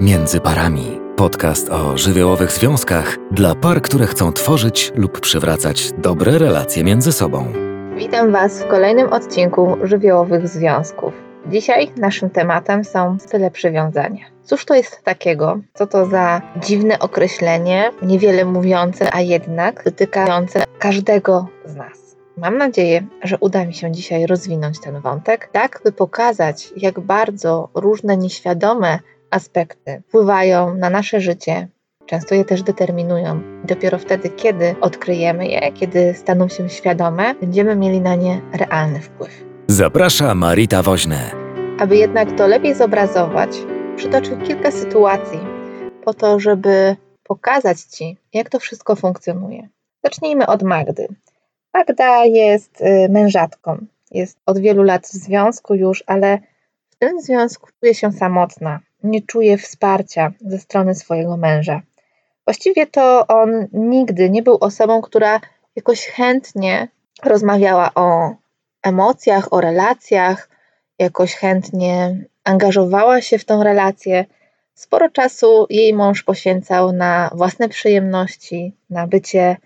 Między parami. Podcast o żywiołowych związkach dla par, które chcą tworzyć lub przywracać dobre relacje między sobą. Witam Was w kolejnym odcinku żywiołowych związków. Dzisiaj naszym tematem są style przywiązania. Cóż to jest takiego? Co to za dziwne określenie, niewiele mówiące, a jednak dotykające każdego z nas? Mam nadzieję, że uda mi się dzisiaj rozwinąć ten wątek, tak by pokazać, jak bardzo różne nieświadome aspekty wpływają na nasze życie, często je też determinują. Dopiero wtedy, kiedy odkryjemy je, kiedy staną się świadome, będziemy mieli na nie realny wpływ. Zaprasza Marita Woźne. Aby jednak to lepiej zobrazować, przytoczył kilka sytuacji po to, żeby pokazać Ci, jak to wszystko funkcjonuje. Zacznijmy od Magdy. Magda jest y, mężatką. Jest od wielu lat w związku już, ale w tym związku czuje się samotna nie czuje wsparcia ze strony swojego męża. Właściwie to on nigdy nie był osobą, która jakoś chętnie rozmawiała o emocjach, o relacjach, jakoś chętnie angażowała się w tą relację. Sporo czasu jej mąż poświęcał na własne przyjemności, na bycie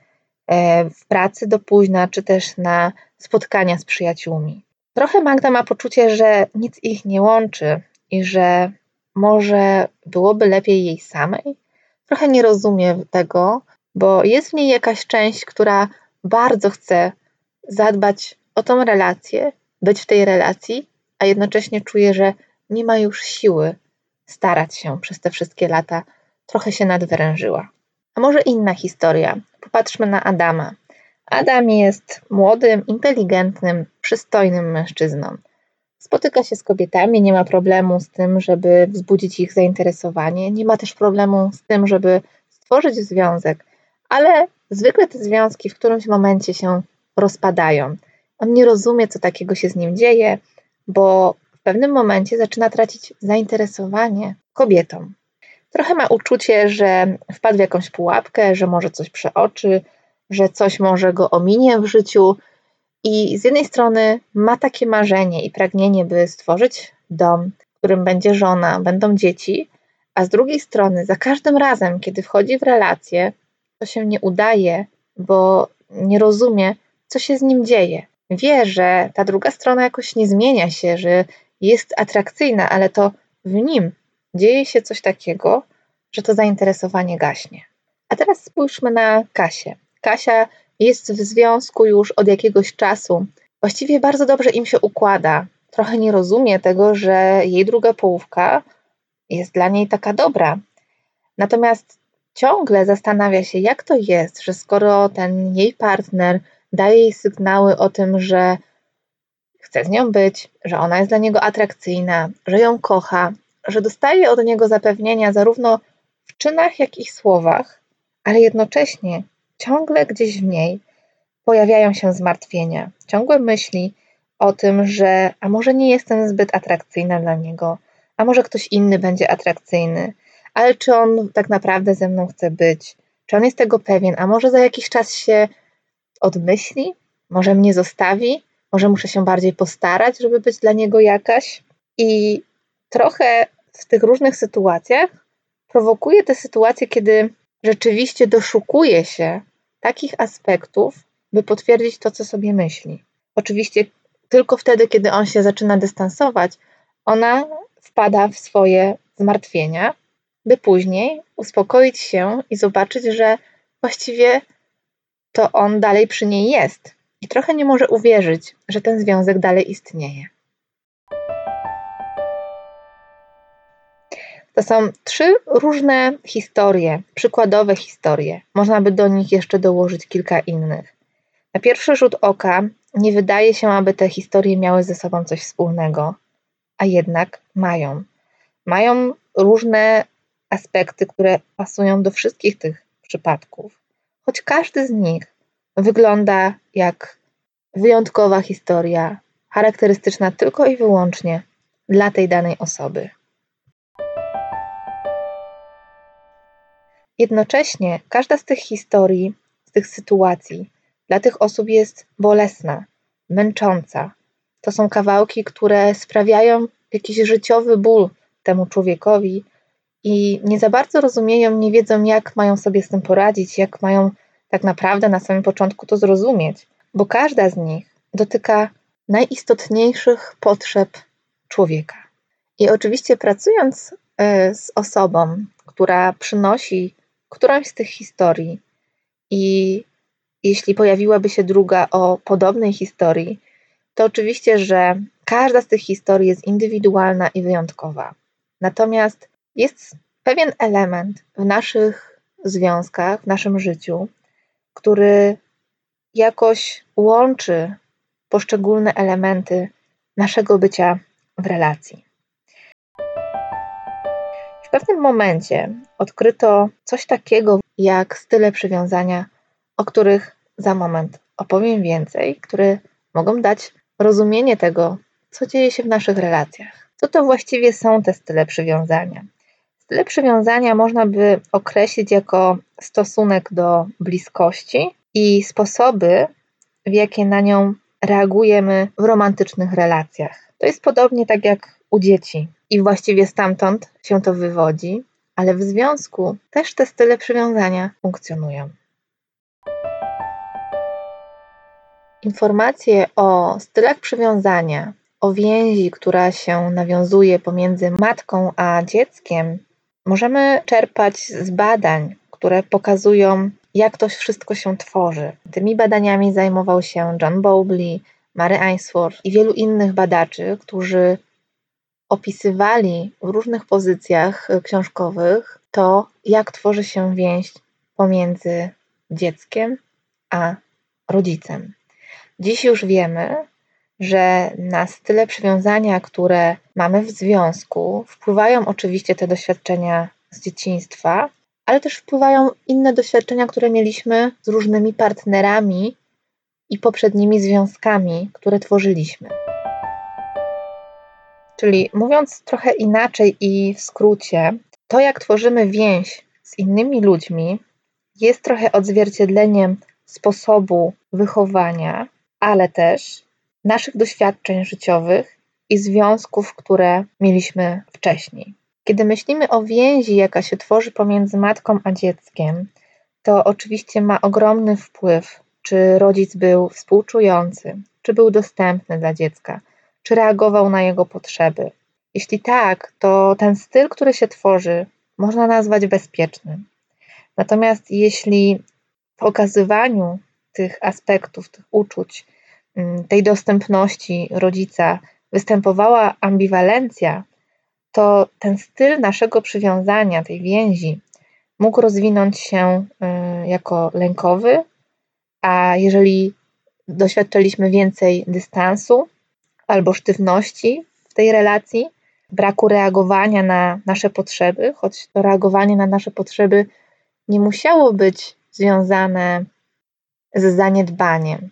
e, w pracy do późna, czy też na spotkania z przyjaciółmi. Trochę Magda ma poczucie, że nic ich nie łączy i że może byłoby lepiej jej samej? Trochę nie rozumiem tego, bo jest w niej jakaś część, która bardzo chce zadbać o tą relację, być w tej relacji, a jednocześnie czuje, że nie ma już siły starać się przez te wszystkie lata, trochę się nadwyrężyła. A może inna historia. Popatrzmy na Adama. Adam jest młodym, inteligentnym, przystojnym mężczyzną. Spotyka się z kobietami, nie ma problemu z tym, żeby wzbudzić ich zainteresowanie, nie ma też problemu z tym, żeby stworzyć związek, ale zwykle te związki w którymś momencie się rozpadają. On nie rozumie, co takiego się z nim dzieje, bo w pewnym momencie zaczyna tracić zainteresowanie kobietą. Trochę ma uczucie, że wpadł w jakąś pułapkę, że może coś przeoczy, że coś może go ominie w życiu, i z jednej strony ma takie marzenie i pragnienie, by stworzyć dom, w którym będzie żona, będą dzieci, a z drugiej strony za każdym razem, kiedy wchodzi w relację, to się nie udaje, bo nie rozumie, co się z nim dzieje. Wie, że ta druga strona jakoś nie zmienia się, że jest atrakcyjna, ale to w nim dzieje się coś takiego, że to zainteresowanie gaśnie. A teraz spójrzmy na Kasię. Kasia jest w związku już od jakiegoś czasu. Właściwie bardzo dobrze im się układa. Trochę nie rozumie tego, że jej druga połówka jest dla niej taka dobra. Natomiast ciągle zastanawia się, jak to jest, że skoro ten jej partner daje jej sygnały o tym, że chce z nią być, że ona jest dla niego atrakcyjna, że ją kocha, że dostaje od niego zapewnienia zarówno w czynach, jak i słowach, ale jednocześnie ciągle gdzieś w niej pojawiają się zmartwienia, ciągłe myśli o tym, że a może nie jestem zbyt atrakcyjna dla niego, a może ktoś inny będzie atrakcyjny, ale czy on tak naprawdę ze mną chce być, czy on jest tego pewien, a może za jakiś czas się odmyśli, może mnie zostawi, może muszę się bardziej postarać, żeby być dla niego jakaś. I trochę w tych różnych sytuacjach prowokuje te sytuacje, kiedy rzeczywiście doszukuje się takich aspektów, by potwierdzić to, co sobie myśli. Oczywiście tylko wtedy, kiedy on się zaczyna dystansować, ona wpada w swoje zmartwienia, by później uspokoić się i zobaczyć, że właściwie to on dalej przy niej jest i trochę nie może uwierzyć, że ten związek dalej istnieje. To są trzy różne historie, przykładowe historie. Można by do nich jeszcze dołożyć kilka innych. Na pierwszy rzut oka nie wydaje się, aby te historie miały ze sobą coś wspólnego, a jednak mają. Mają różne aspekty, które pasują do wszystkich tych przypadków, choć każdy z nich wygląda jak wyjątkowa historia, charakterystyczna tylko i wyłącznie dla tej danej osoby. Jednocześnie każda z tych historii, z tych sytuacji dla tych osób jest bolesna, męcząca. To są kawałki, które sprawiają jakiś życiowy ból temu człowiekowi i nie za bardzo rozumieją, nie wiedzą, jak mają sobie z tym poradzić, jak mają tak naprawdę na samym początku to zrozumieć, bo każda z nich dotyka najistotniejszych potrzeb człowieka. I oczywiście pracując e, z osobą, która przynosi którąś z tych historii, i jeśli pojawiłaby się druga o podobnej historii, to oczywiście, że każda z tych historii jest indywidualna i wyjątkowa. Natomiast jest pewien element w naszych związkach, w naszym życiu, który jakoś łączy poszczególne elementy naszego bycia w relacji. W pewnym momencie odkryto coś takiego jak style przywiązania, o których za moment opowiem więcej, które mogą dać rozumienie tego, co dzieje się w naszych relacjach. Co to właściwie są te style przywiązania? Style przywiązania można by określić jako stosunek do bliskości i sposoby, w jakie na nią reagujemy w romantycznych relacjach. To jest podobnie tak jak u dzieci i właściwie stamtąd się to wywodzi, ale w związku też te style przywiązania funkcjonują. Informacje o stylach przywiązania, o więzi, która się nawiązuje pomiędzy matką a dzieckiem, możemy czerpać z badań, które pokazują, jak to wszystko się tworzy. Tymi badaniami zajmował się John Bowlby, Mary Ainsworth i wielu innych badaczy, którzy opisywali w różnych pozycjach książkowych to, jak tworzy się więź pomiędzy dzieckiem a rodzicem. Dziś już wiemy, że na style przywiązania, które mamy w związku, wpływają oczywiście te doświadczenia z dzieciństwa, ale też wpływają inne doświadczenia, które mieliśmy z różnymi partnerami i poprzednimi związkami, które tworzyliśmy. Czyli mówiąc trochę inaczej i w skrócie, to jak tworzymy więź z innymi ludźmi jest trochę odzwierciedleniem sposobu wychowania, ale też naszych doświadczeń życiowych i związków, które mieliśmy wcześniej. Kiedy myślimy o więzi, jaka się tworzy pomiędzy matką a dzieckiem, to oczywiście ma ogromny wpływ, czy rodzic był współczujący, czy był dostępny dla dziecka, czy reagował na jego potrzeby. Jeśli tak, to ten styl, który się tworzy, można nazwać bezpiecznym. Natomiast jeśli w okazywaniu tych aspektów, tych uczuć, mm, tej dostępności rodzica występowała ambiwalencja, to ten styl naszego przywiązania, tej więzi, mógł rozwinąć się y, jako lękowy, a jeżeli doświadczyliśmy więcej dystansu albo sztywności w tej relacji, braku reagowania na nasze potrzeby, choć to reagowanie na nasze potrzeby nie musiało być związane z zaniedbaniem.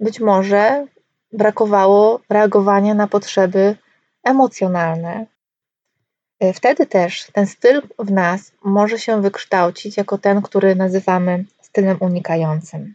Być może brakowało reagowania na potrzeby emocjonalne. E, wtedy też ten styl w nas może się wykształcić jako ten, który nazywamy stylem unikającym.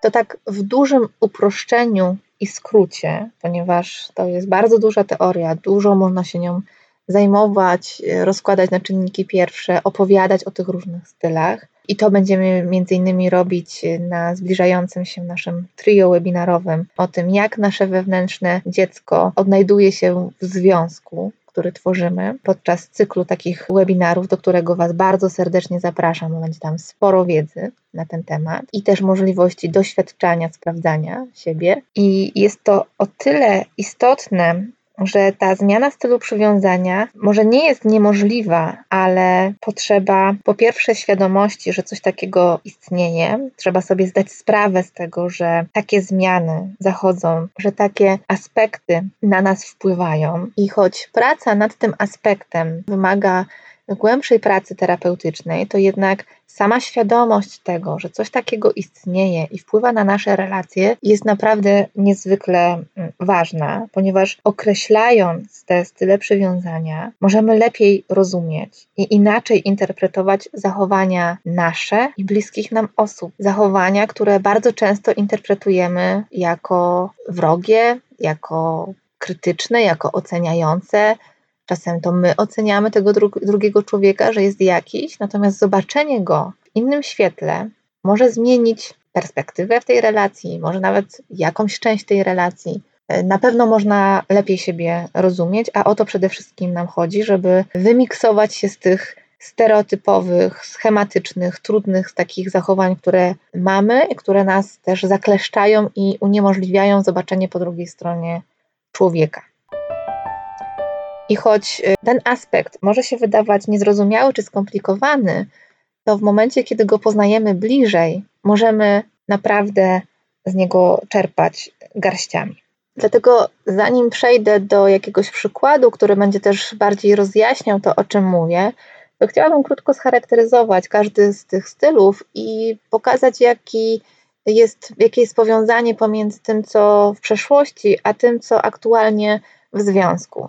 To tak w dużym uproszczeniu i skrócie, ponieważ to jest bardzo duża teoria, dużo można się nią zajmować, rozkładać na czynniki pierwsze, opowiadać o tych różnych stylach. I to będziemy między innymi robić na zbliżającym się naszym trio webinarowym o tym, jak nasze wewnętrzne dziecko odnajduje się w związku, który tworzymy podczas cyklu takich webinarów, do którego Was bardzo serdecznie zapraszam. Będzie tam sporo wiedzy na ten temat i też możliwości doświadczania, sprawdzania siebie. I jest to o tyle istotne, że ta zmiana stylu przywiązania może nie jest niemożliwa, ale potrzeba po pierwsze świadomości, że coś takiego istnieje. Trzeba sobie zdać sprawę z tego, że takie zmiany zachodzą, że takie aspekty na nas wpływają. I choć praca nad tym aspektem wymaga głębszej pracy terapeutycznej, to jednak sama świadomość tego, że coś takiego istnieje i wpływa na nasze relacje, jest naprawdę niezwykle mm, ważna, ponieważ określając te style przywiązania, możemy lepiej rozumieć i inaczej interpretować zachowania nasze i bliskich nam osób. Zachowania, które bardzo często interpretujemy jako wrogie, jako krytyczne, jako oceniające, czasem to my oceniamy tego dru drugiego człowieka, że jest jakiś, natomiast zobaczenie go w innym świetle może zmienić perspektywę w tej relacji, może nawet jakąś część tej relacji. Na pewno można lepiej siebie rozumieć, a o to przede wszystkim nam chodzi, żeby wymiksować się z tych stereotypowych, schematycznych, trudnych takich zachowań, które mamy, które nas też zakleszczają i uniemożliwiają zobaczenie po drugiej stronie człowieka. I choć y, ten aspekt może się wydawać niezrozumiały czy skomplikowany, to w momencie, kiedy go poznajemy bliżej, możemy naprawdę z niego czerpać garściami. Dlatego, zanim przejdę do jakiegoś przykładu, który będzie też bardziej rozjaśniał to, o czym mówię, to chciałabym krótko scharakteryzować każdy z tych stylów i pokazać, jaki jest, jakie jest powiązanie pomiędzy tym, co w przeszłości, a tym, co aktualnie w związku.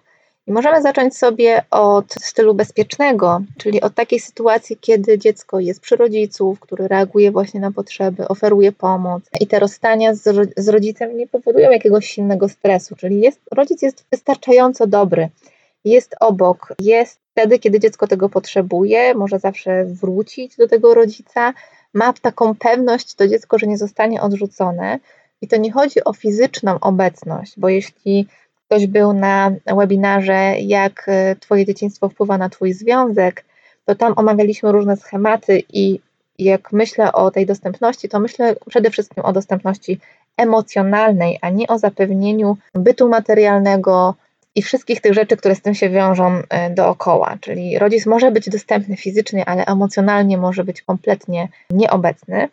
Możemy zacząć sobie od stylu bezpiecznego, czyli od takiej sytuacji, kiedy dziecko jest przy rodziców, który reaguje właśnie na potrzeby, oferuje pomoc i te rozstania z, z rodzicem nie powodują jakiegoś silnego stresu, czyli jest, rodzic jest wystarczająco dobry, jest obok, jest wtedy, kiedy dziecko tego potrzebuje, może zawsze wrócić do tego rodzica, ma taką pewność to dziecko, że nie zostanie odrzucone. I to nie chodzi o fizyczną obecność, bo jeśli ktoś był na webinarze, jak e, Twoje dzieciństwo wpływa na Twój związek, to tam omawialiśmy różne schematy i jak myślę o tej dostępności, to myślę przede wszystkim o dostępności emocjonalnej, a nie o zapewnieniu bytu materialnego i wszystkich tych rzeczy, które z tym się wiążą e, dookoła. Czyli rodzic może być dostępny fizycznie, ale emocjonalnie może być kompletnie nieobecny.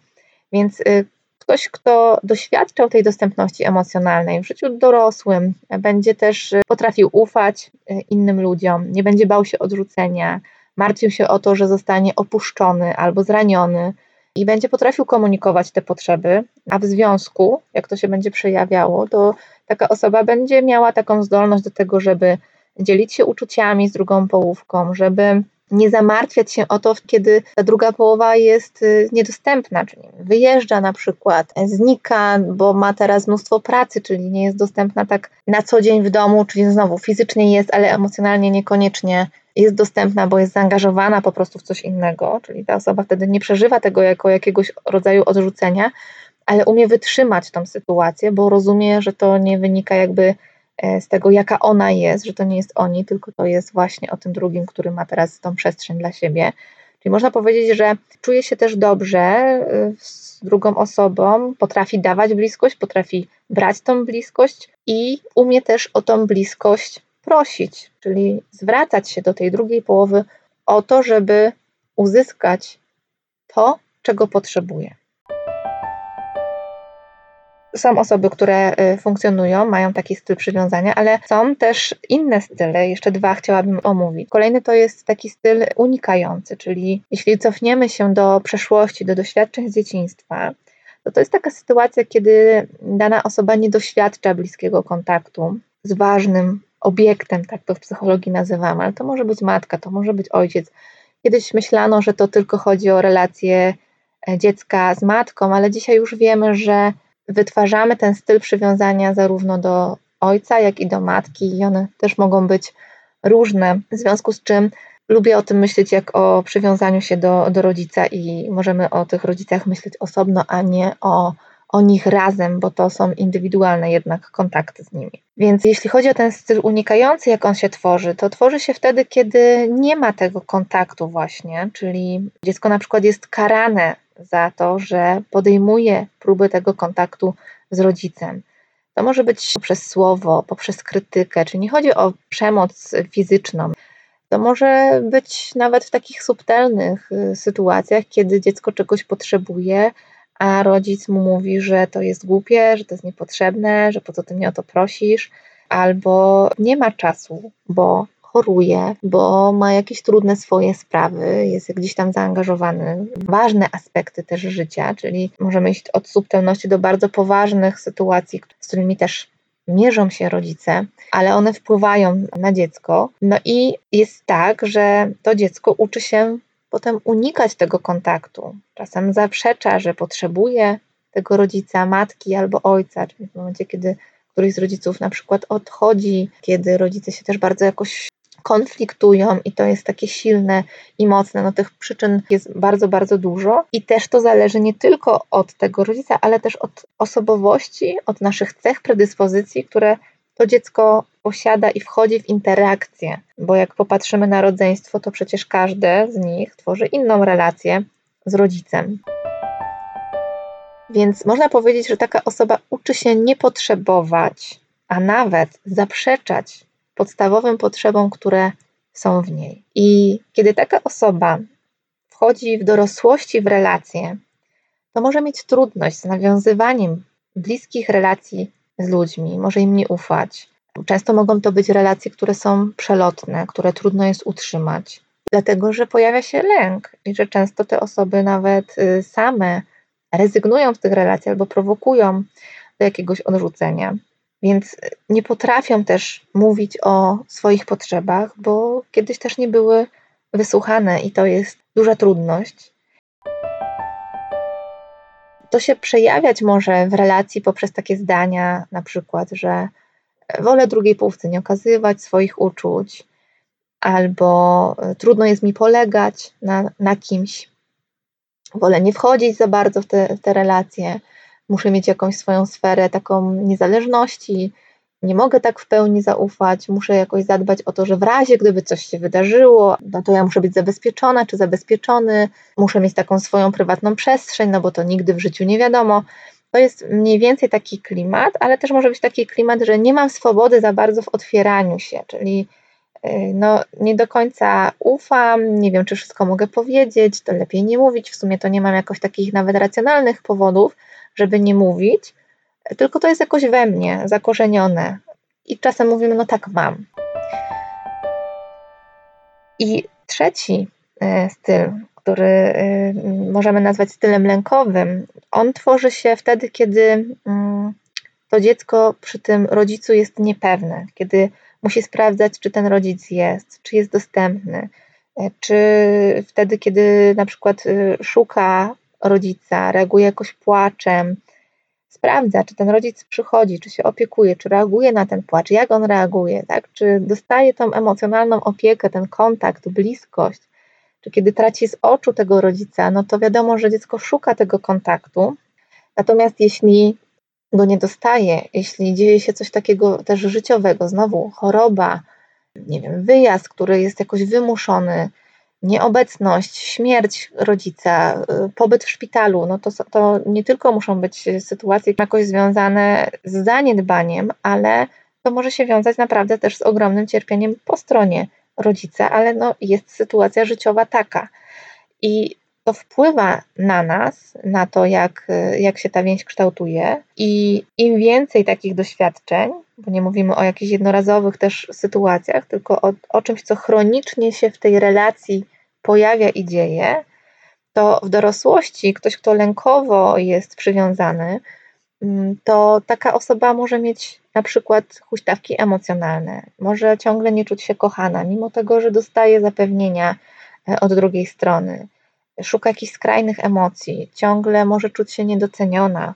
Więc e, Ktoś, kto doświadczał tej dostępności emocjonalnej w życiu dorosłym, będzie też y, potrafił ufać y, innym ludziom, nie będzie bał się odrzucenia, martwił się o to, że zostanie opuszczony albo zraniony i będzie potrafił komunikować te potrzeby, a w związku, jak to się będzie przejawiało, to taka osoba będzie miała taką zdolność do tego, żeby dzielić się uczuciami z drugą połówką, żeby nie zamartwiać się o to, kiedy ta druga połowa jest y, niedostępna, czyli wyjeżdża na przykład, znika, bo ma teraz mnóstwo pracy, czyli nie jest dostępna tak na co dzień w domu, czyli znowu fizycznie jest, ale emocjonalnie niekoniecznie jest dostępna, bo jest zaangażowana po prostu w coś innego, czyli ta osoba wtedy nie przeżywa tego jako jakiegoś rodzaju odrzucenia, ale umie wytrzymać tą sytuację, bo rozumie, że to nie wynika jakby z tego, jaka ona jest, że to nie jest oni, tylko to jest właśnie o tym drugim, który ma teraz tą przestrzeń dla siebie. Czyli można powiedzieć, że czuje się też dobrze e, z drugą osobą, potrafi dawać bliskość, potrafi brać tą bliskość i umie też o tą bliskość prosić, czyli zwracać się do tej drugiej połowy o to, żeby uzyskać to, czego potrzebuje są osoby, które y, funkcjonują, mają taki styl przywiązania, ale są też inne style, jeszcze dwa chciałabym omówić. Kolejny to jest taki styl unikający, czyli jeśli cofniemy się do przeszłości, do doświadczeń z dzieciństwa, to to jest taka sytuacja, kiedy dana osoba nie doświadcza bliskiego kontaktu z ważnym obiektem, tak to w psychologii nazywamy, ale to może być matka, to może być ojciec. Kiedyś myślano, że to tylko chodzi o relacje e, dziecka z matką, ale dzisiaj już wiemy, że wytwarzamy ten styl przywiązania zarówno do ojca, jak i do matki, i one też mogą być różne, w związku z czym lubię o tym myśleć jak o przywiązaniu się do, do rodzica i możemy o tych rodzicach myśleć osobno, a nie o, o nich razem, bo to są indywidualne jednak kontakty z nimi. Więc jeśli chodzi o ten styl unikający, jak on się tworzy, to tworzy się wtedy, kiedy nie ma tego kontaktu właśnie, czyli dziecko na przykład jest karane za to, że podejmuje próby tego kontaktu z rodzicem. To może być poprzez słowo, poprzez krytykę, czyli nie chodzi o przemoc fizyczną. To może być nawet w takich subtelnych y, sytuacjach, kiedy dziecko czegoś potrzebuje, a rodzic mu mówi, że to jest głupie, że to jest niepotrzebne, że po co ty mnie o to prosisz, albo nie ma czasu, bo choruje, bo ma jakieś trudne swoje sprawy, jest gdzieś tam zaangażowany w ważne aspekty też życia, czyli możemy iść od subtelności do bardzo poważnych sytuacji, z którymi też mierzą się rodzice, ale one wpływają na dziecko. No i jest tak, że to dziecko uczy się potem unikać tego kontaktu. Czasem zaprzecza, że potrzebuje tego rodzica, matki albo ojca, czyli w momencie, kiedy któryś z rodziców na przykład odchodzi, kiedy rodzice się też bardzo jakoś konfliktują i to jest takie silne i mocne. No tych przyczyn jest bardzo, bardzo dużo i też to zależy nie tylko od tego rodzica, ale też od osobowości, od naszych cech, predyspozycji, które to dziecko posiada i wchodzi w interakcję, bo jak popatrzymy na rodzeństwo, to przecież każde z nich tworzy inną relację z rodzicem. Więc można powiedzieć, że taka osoba uczy się nie potrzebować, a nawet zaprzeczać podstawowym potrzebom, które są w niej. I kiedy taka osoba wchodzi w dorosłości w relacje, to może mieć trudność z nawiązywaniem bliskich relacji z ludźmi, może im nie ufać. Często mogą to być relacje, które są przelotne, które trudno jest utrzymać, dlatego że pojawia się lęk i że często te osoby nawet y, same rezygnują z tych relacji albo prowokują do jakiegoś odrzucenia. Więc nie potrafią też mówić o swoich potrzebach, bo kiedyś też nie były wysłuchane i to jest duża trudność. To się przejawiać może w relacji poprzez takie zdania, na przykład, że wolę drugiej półce nie okazywać swoich uczuć, albo trudno jest mi polegać na, na kimś, wolę nie wchodzić za bardzo w te, w te relacje, muszę mieć jakąś swoją sferę taką niezależności, nie mogę tak w pełni zaufać, muszę jakoś zadbać o to, że w razie gdyby coś się wydarzyło, no to ja muszę być zabezpieczona czy zabezpieczony, muszę mieć taką swoją prywatną przestrzeń, no bo to nigdy w życiu nie wiadomo. To jest mniej więcej taki klimat, ale też może być taki klimat, że nie mam swobody za bardzo w otwieraniu się, czyli y, no, nie do końca ufam, nie wiem, czy wszystko mogę powiedzieć, to lepiej nie mówić. W sumie to nie mam jakoś takich nawet racjonalnych powodów, żeby nie mówić, tylko to jest jakoś we mnie zakorzenione. I czasem mówimy, no tak mam. I trzeci e, styl, który e, możemy nazwać stylem lękowym, on tworzy się wtedy, kiedy mm, to dziecko przy tym rodzicu jest niepewne, kiedy musi sprawdzać, czy ten rodzic jest, czy jest dostępny, e, czy wtedy, kiedy na przykład szuka rodzica, reaguje jakoś płaczem, sprawdza, czy ten rodzic przychodzi, czy się opiekuje, czy reaguje na ten płacz, jak on reaguje, tak? czy dostaje tą emocjonalną opiekę, ten kontakt, bliskość, czy kiedy traci z oczu tego rodzica, no to wiadomo, że dziecko szuka tego kontaktu. Natomiast jeśli go nie dostaje, jeśli dzieje się coś takiego też życiowego, znowu choroba, nie wiem, wyjazd, który jest jakoś wymuszony, nieobecność, śmierć rodzica, y, pobyt w szpitalu, no to, to nie tylko muszą być sytuacje jakoś związane z zaniedbaniem, ale to może się wiązać naprawdę też z ogromnym cierpieniem po stronie rodzica, ale no jest sytuacja życiowa taka. I to wpływa na nas, na to, jak, jak się ta więź kształtuje, i im więcej takich doświadczeń, bo nie mówimy o jakichś jednorazowych też sytuacjach, tylko o, o czymś, co chronicznie się w tej relacji pojawia i dzieje, to w dorosłości ktoś, kto lękowo jest przywiązany, mm, to taka osoba może mieć na przykład huśtawki emocjonalne, może ciągle nie czuć się kochana, mimo tego, że dostaje zapewnienia e, od drugiej strony, szuka jakichś skrajnych emocji, ciągle może czuć się niedoceniona,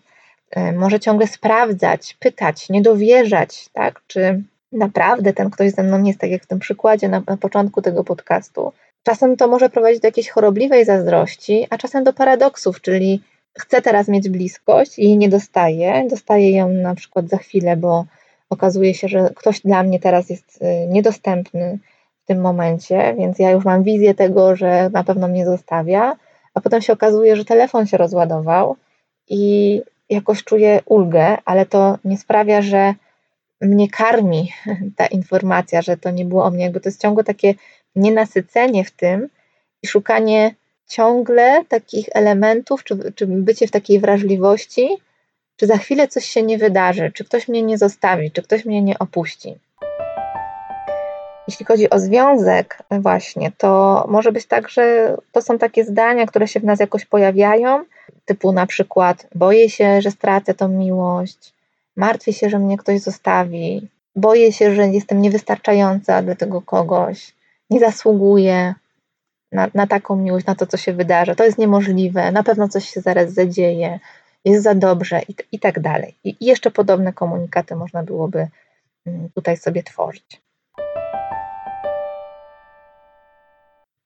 e, może ciągle sprawdzać, pytać, nie dowierzać, tak, czy naprawdę ten ktoś ze mną jest, tak jak w tym przykładzie na, na początku tego podcastu, Czasem to może prowadzić do jakiejś chorobliwej zazdrości, a czasem do paradoksów, czyli chcę teraz mieć bliskość i jej nie dostaję. Dostaję ją na przykład za chwilę, bo okazuje się, że ktoś dla mnie teraz jest y, niedostępny tym momencie, więc ja już mam wizję tego, że na pewno mnie zostawia, a potem się okazuje, że telefon się rozładował i jakoś czuję ulgę, ale to nie sprawia, że mnie karmi ta informacja, że to nie było o mnie, jakby to jest ciągle takie nienasycenie w tym i szukanie ciągle takich elementów, czy, czy bycie w takiej wrażliwości, czy za chwilę coś się nie wydarzy, czy ktoś mnie nie zostawi, czy ktoś mnie nie opuści. Jeśli chodzi o związek, właśnie, to może być tak, że to są takie zdania, które się w nas jakoś pojawiają, typu na przykład boję się, że stracę tą miłość, martwię się, że mnie ktoś zostawi, boję się, że jestem niewystarczająca dla tego kogoś, nie zasługuje na, na taką miłość, na to, co się wydarzy. To jest niemożliwe, na pewno coś się zaraz zadzieje, jest za dobrze i, i tak dalej. I, I jeszcze podobne komunikaty można byłoby mm, tutaj sobie tworzyć.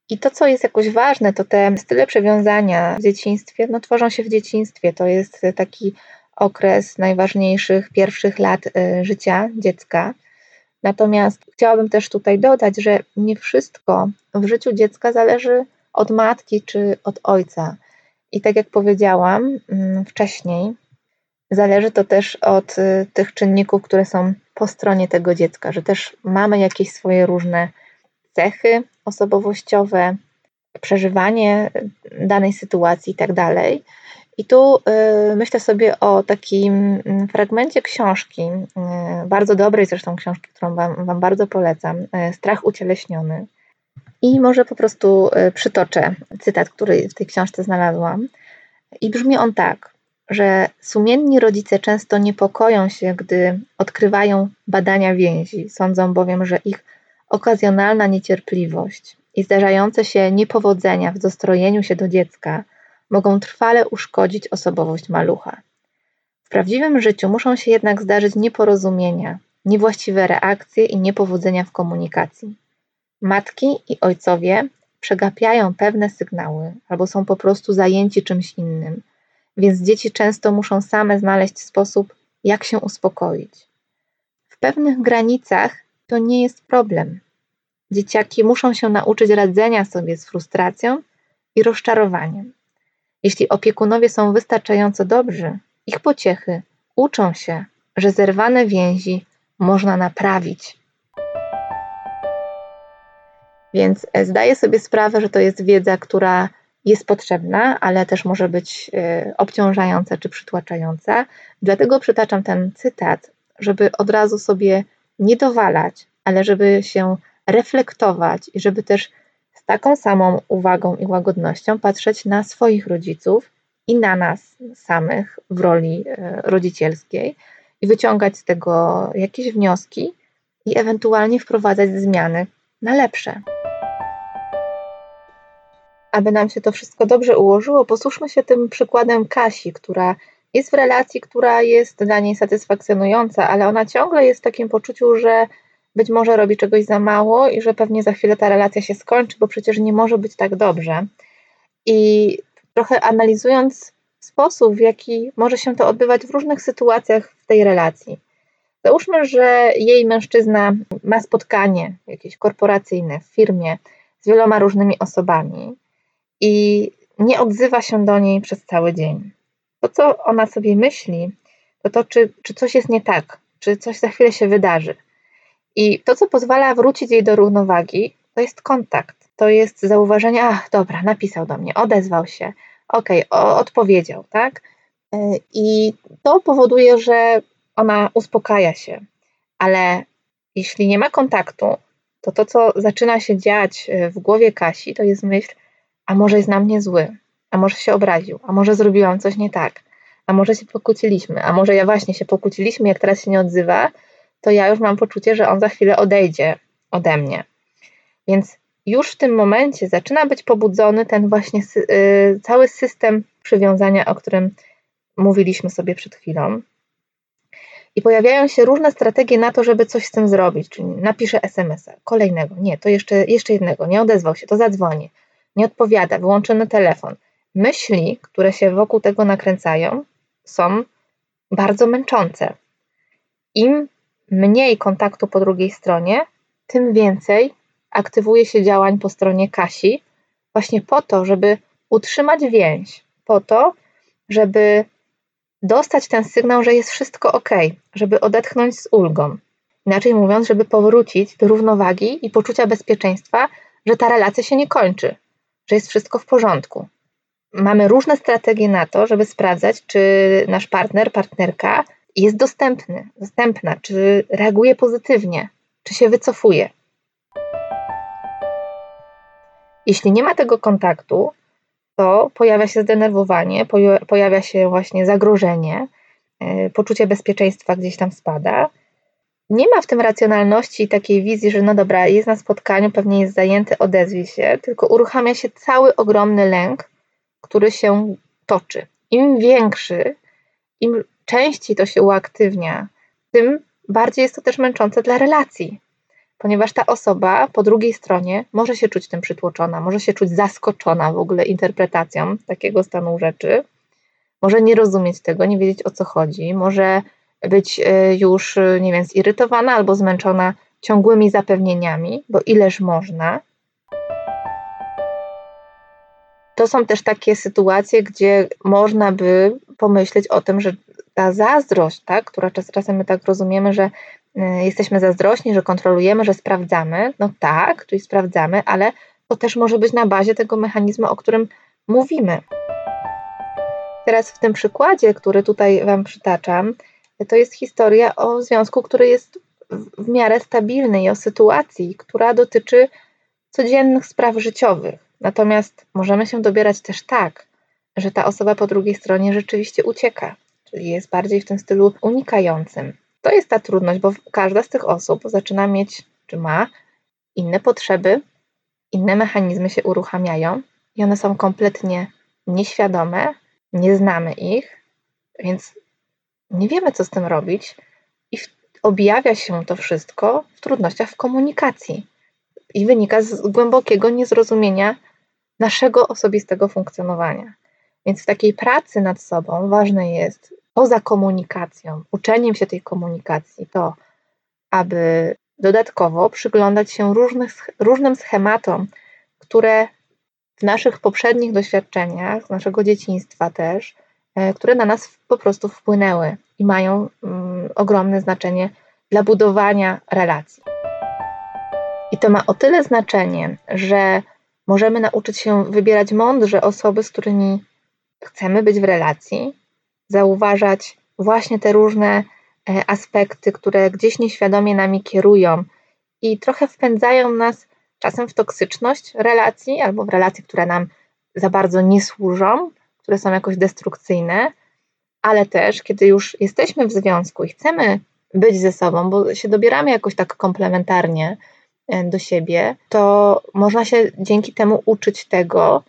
I to, co jest jakoś ważne, to te style przywiązania w dzieciństwie, no tworzą się w dzieciństwie. To jest taki okres najważniejszych pierwszych lat y, życia dziecka. Natomiast chciałabym też tutaj dodać, że nie wszystko w życiu dziecka zależy od matki czy od ojca. I tak jak powiedziałam mm, wcześniej, zależy to też od y, tych czynników, które są po stronie tego dziecka, że też mamy jakieś swoje różne cechy osobowościowe, przeżywanie danej sytuacji i tak. I tu y, myślę sobie o takim mm, fragmencie książki, y, bardzo dobrej zresztą książki, którą Wam, wam bardzo polecam, y, Strach ucieleśniony. I może po prostu przytoczę cytat, który w tej książce znalazłam. I brzmi on tak, że sumienni rodzice często niepokoją się, gdy odkrywają badania więzi. Sądzą bowiem, że ich okazjonalna niecierpliwość i zdarzające się niepowodzenia w dostrojeniu się do dziecka mogą trwale uszkodzić osobowość malucha. W prawdziwym życiu muszą się jednak zdarzyć nieporozumienia, niewłaściwe reakcje i niepowodzenia w komunikacji. Matki i ojcowie przegapiają pewne sygnały albo są po prostu zajęci czymś innym, więc dzieci często muszą same znaleźć sposób, jak się uspokoić. W pewnych granicach to nie jest problem. Dzieciaki muszą się nauczyć radzenia sobie z frustracją i rozczarowaniem. Jeśli opiekunowie są wystarczająco dobrzy, ich pociechy uczą się, że zerwane więzi można naprawić. Więc e, zdaję sobie sprawę, że to jest wiedza, która jest potrzebna, ale też może być e, obciążająca czy przytłaczająca. Dlatego przytaczam ten cytat, żeby od razu sobie nie dowalać, ale żeby się reflektować i żeby też z taką samą uwagą i łagodnością patrzeć na swoich rodziców i na nas samych w roli e, rodzicielskiej i wyciągać z tego jakieś wnioski i ewentualnie wprowadzać zmiany na lepsze. Aby nam się to wszystko dobrze ułożyło, posłuchajmy się tym przykładem Kasi, która jest w relacji, która jest dla niej satysfakcjonująca, ale ona ciągle jest w takim poczuciu, że być może robi czegoś za mało i że pewnie za chwilę ta relacja się skończy, bo przecież nie może być tak dobrze. I trochę analizując sposób, w jaki może się to odbywać w różnych sytuacjach w tej relacji. Załóżmy, że jej mężczyzna ma spotkanie jakieś korporacyjne w firmie z wieloma różnymi osobami i nie odzywa się do niej przez cały dzień. To, co ona sobie myśli, to to, czy, czy coś jest nie tak, czy coś za chwilę się wydarzy. I to, co pozwala wrócić jej do równowagi, to jest kontakt. To jest zauważenie, ach, dobra, napisał do mnie, odezwał się, okej, okay, odpowiedział, tak? E, I to powoduje, że ona uspokaja się. Ale jeśli nie ma kontaktu, to to, co zaczyna się dziać e, w głowie Kasi, to jest myśl, a może jest na mnie zły, a może się obraził, a może zrobiłam coś nie tak, a może się pokłóciliśmy, a może ja właśnie się pokłóciliśmy, jak teraz się nie odzywa, to ja już mam poczucie, że on za chwilę odejdzie ode mnie. Więc już w tym momencie zaczyna być pobudzony ten właśnie y, cały system przywiązania, o którym mówiliśmy sobie przed chwilą. I pojawiają się różne strategie na to, żeby coś z tym zrobić. Czyli napiszę SMS-a, kolejnego, nie, to jeszcze, jeszcze jednego, nie odezwał się, to zadzwoni, nie odpowiada, wyłączony telefon. Myśli, które się wokół tego nakręcają, są bardzo męczące. Im mniej kontaktu po drugiej stronie, tym więcej aktywuje się działań po stronie Kasi, właśnie po to, żeby utrzymać więź, po to, żeby dostać ten sygnał, że jest wszystko ok, żeby odetchnąć z ulgą. Inaczej mówiąc, żeby powrócić do równowagi i poczucia bezpieczeństwa, że ta relacja się nie kończy, że jest wszystko w porządku. Mamy różne strategie na to, żeby sprawdzać, czy nasz partner, partnerka jest dostępny, dostępna, czy reaguje pozytywnie, czy się wycofuje. Jeśli nie ma tego kontaktu, to pojawia się zdenerwowanie, pojawia się właśnie zagrożenie, e, poczucie bezpieczeństwa gdzieś tam spada. Nie ma w tym racjonalności i takiej wizji, że no dobra, jest na spotkaniu, pewnie jest zajęty, odezwij się, tylko uruchamia się cały ogromny lęk, który się toczy. Im większy, im częściej to się uaktywnia, tym bardziej jest to też męczące dla relacji. ponieważ ta osoba po drugiej stronie może się czuć tym przytłoczona, może się czuć zaskoczona w ogóle interpretacją takiego stanu rzeczy, może nie rozumieć tego, nie wiedzieć o co chodzi, może być y, już, y, nie wiem, zirytowana albo zmęczona ciągłymi zapewnieniami, bo ileż można. To są też takie sytuacje, gdzie można by pomyśleć o tym, że ta zazdrość, tak, która czas, czasem my tak rozumiemy, że y, jesteśmy zazdrośni, że kontrolujemy, że sprawdzamy, no tak, czyli sprawdzamy, ale to też może być na bazie tego mechanizmu, o którym mówimy. Teraz w tym przykładzie, który tutaj Wam przytaczam, to jest historia o związku, który jest w miarę stabilny i o sytuacji, która dotyczy codziennych spraw życiowych. Natomiast możemy się dobierać też tak, że ta osoba po drugiej stronie rzeczywiście ucieka, czyli jest bardziej w tym stylu unikającym. To jest ta trudność, bo każda z tych osób zaczyna mieć, czy ma inne potrzeby, inne mechanizmy się uruchamiają i one są kompletnie nieświadome, nie znamy ich, więc nie wiemy, co z tym robić, i objawia się to wszystko w trudnościach w komunikacji i wynika z głębokiego niezrozumienia naszego osobistego funkcjonowania. Więc w takiej pracy nad sobą ważne jest poza komunikacją, uczeniem się tej komunikacji, to aby dodatkowo przyglądać się różnych, różnym schematom, które w naszych poprzednich doświadczeniach, z naszego dzieciństwa też, e, które na nas po prostu wpłynęły i mają mm, ogromne znaczenie dla budowania relacji. I to ma o tyle znaczenie, że możemy nauczyć się wybierać mądrze osoby, z którymi chcemy być w relacji, zauważać właśnie te różne e, aspekty, które gdzieś nieświadomie nami kierują i trochę wpędzają nas czasem w toksyczność relacji albo w relacje, które nam za bardzo nie służą, które są jakoś destrukcyjne, ale też kiedy już jesteśmy w związku i chcemy być ze sobą, bo się dobieramy jakoś tak komplementarnie do siebie, to można się dzięki temu uczyć tego,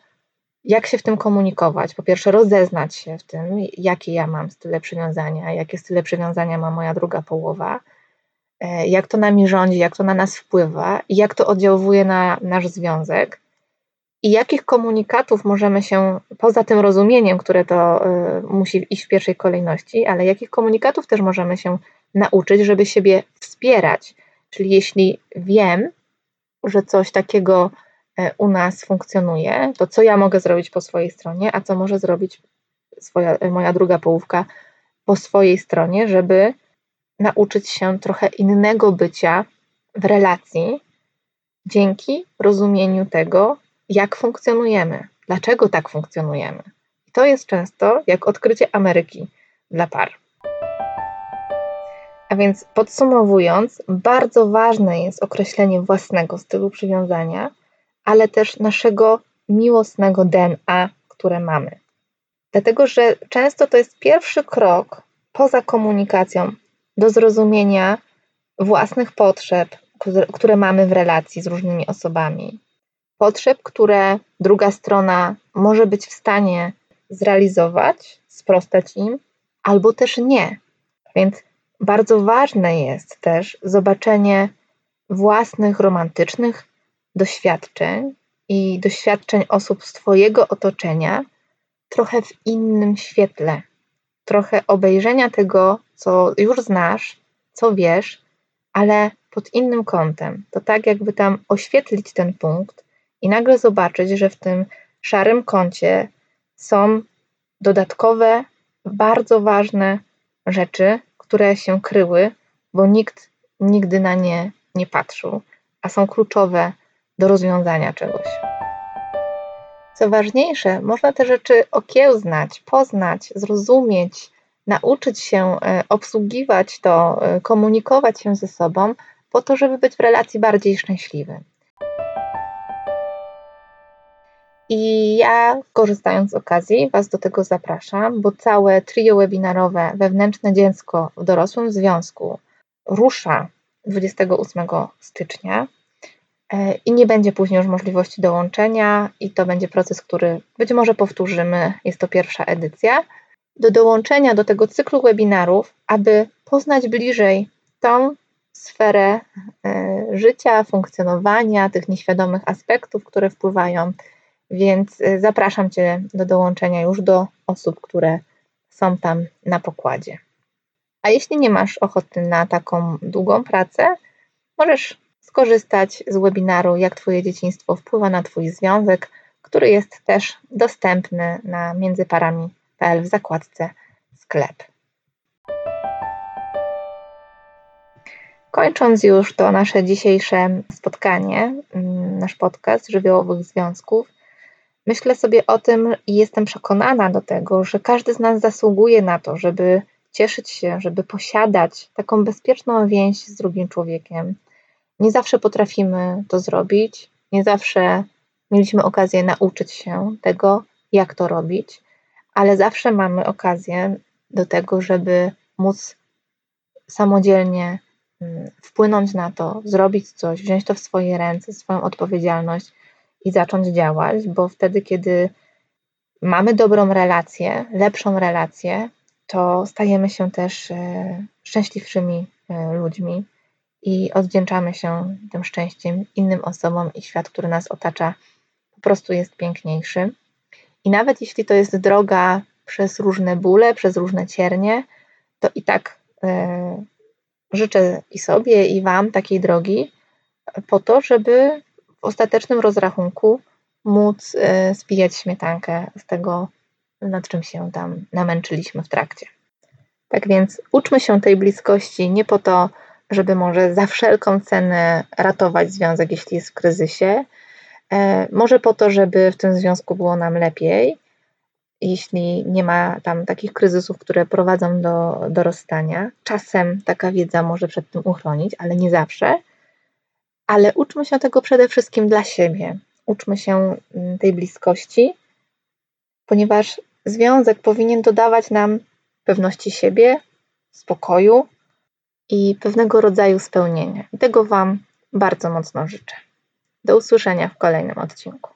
jak się w tym komunikować. Po pierwsze, rozeznać się w tym, jakie ja mam style przywiązania, jakie style przywiązania ma moja druga połowa, e, jak to nami rządzi, jak to na nas wpływa i jak to oddziałuje na nasz związek. I jakich komunikatów możemy się, poza tym rozumieniem, które to y, musi iść w pierwszej kolejności, ale jakich komunikatów też możemy się nauczyć, żeby siebie wspierać. Czyli jeśli wiem, że coś takiego e, u nas funkcjonuje, to co ja mogę zrobić po swojej stronie, a co może zrobić swoja, moja druga połówka po swojej stronie, żeby nauczyć się trochę innego bycia w relacji dzięki rozumieniu tego, jak funkcjonujemy, dlaczego tak funkcjonujemy. I to jest często jak odkrycie Ameryki dla par. A więc podsumowując, bardzo ważne jest określenie własnego stylu przywiązania, ale też naszego miłosnego DNA, które mamy. Dlatego, że często to jest pierwszy krok poza komunikacją do zrozumienia własnych potrzeb, które mamy w relacji z różnymi osobami. Potrzeb, które druga strona może być w stanie zrealizować, sprostać im, albo też nie. Więc bardzo ważne jest też zobaczenie własnych romantycznych doświadczeń i doświadczeń osób z Twojego otoczenia trochę w innym świetle, trochę obejrzenia tego, co już znasz, co wiesz, ale pod innym kątem. To tak, jakby tam oświetlić ten punkt i nagle zobaczyć, że w tym szarym kącie są dodatkowe, bardzo ważne rzeczy, które się kryły, bo nikt nigdy na nie nie patrzył, a są kluczowe do rozwiązania czegoś. Co ważniejsze, można te rzeczy okiełznać, poznać, zrozumieć, nauczyć się e, obsługiwać to, e, komunikować się ze sobą, po to, żeby być w relacji bardziej szczęśliwym. I ja, korzystając z okazji, Was do tego zapraszam, bo całe trio webinarowe Wewnętrzne Dziecko w dorosłym związku rusza 28 stycznia e, i nie będzie później już możliwości dołączenia, i to będzie proces, który być może powtórzymy. Jest to pierwsza edycja. Do dołączenia do tego cyklu webinarów, aby poznać bliżej tą sferę e, życia, funkcjonowania, tych nieświadomych aspektów, które wpływają. Więc e, zapraszam Cię do dołączenia już do osób, które są tam na pokładzie. A jeśli nie masz ochoty na taką długą pracę, możesz skorzystać z webinaru Jak Twoje dzieciństwo wpływa na Twój związek, który jest też dostępny na międzyparami.pl w zakładce sklep. Kończąc już to nasze dzisiejsze spotkanie, mm, nasz podcast żywiołowych związków, myślę sobie o tym i jestem przekonana do tego, że każdy z nas zasługuje na to, żeby cieszyć się, żeby posiadać taką bezpieczną więź z drugim człowiekiem. Nie zawsze potrafimy to zrobić, nie zawsze mieliśmy okazję nauczyć się tego, jak to robić, ale zawsze mamy okazję do tego, żeby móc samodzielnie mm, wpłynąć na to, zrobić coś, wziąć to w swoje ręce, swoją odpowiedzialność i zacząć działać, bo wtedy, kiedy mamy dobrą relację, lepszą relację, to stajemy się też e, szczęśliwszymi e, ludźmi i odwdzięczamy się tym szczęściem innym osobom i świat, który nas otacza, po prostu jest piękniejszy. I nawet jeśli to jest droga przez różne bóle, przez różne ciernie, to i tak e, życzę i sobie, i Wam takiej drogi, po to, żeby ostatecznym rozrachunku móc spijać śmietankę z tego nad czym się tam namęczyliśmy w trakcie. Tak więc uczmy się tej bliskości nie po to, żeby może za wszelką cenę ratować związek, jeśli jest w kryzysie, e, może po to, żeby w tym związku było nam lepiej, jeśli nie ma tam takich kryzysów, które prowadzą do, do rozstania. Czasem taka wiedza może przed tym uchronić, ale nie zawsze. Ale uczmy się tego przede wszystkim dla siebie. Uczmy się mm, tej bliskości, ponieważ związek powinien dodawać nam pewności siebie, spokoju i pewnego rodzaju spełnienia. I tego Wam bardzo mocno życzę. Do usłyszenia w kolejnym odcinku.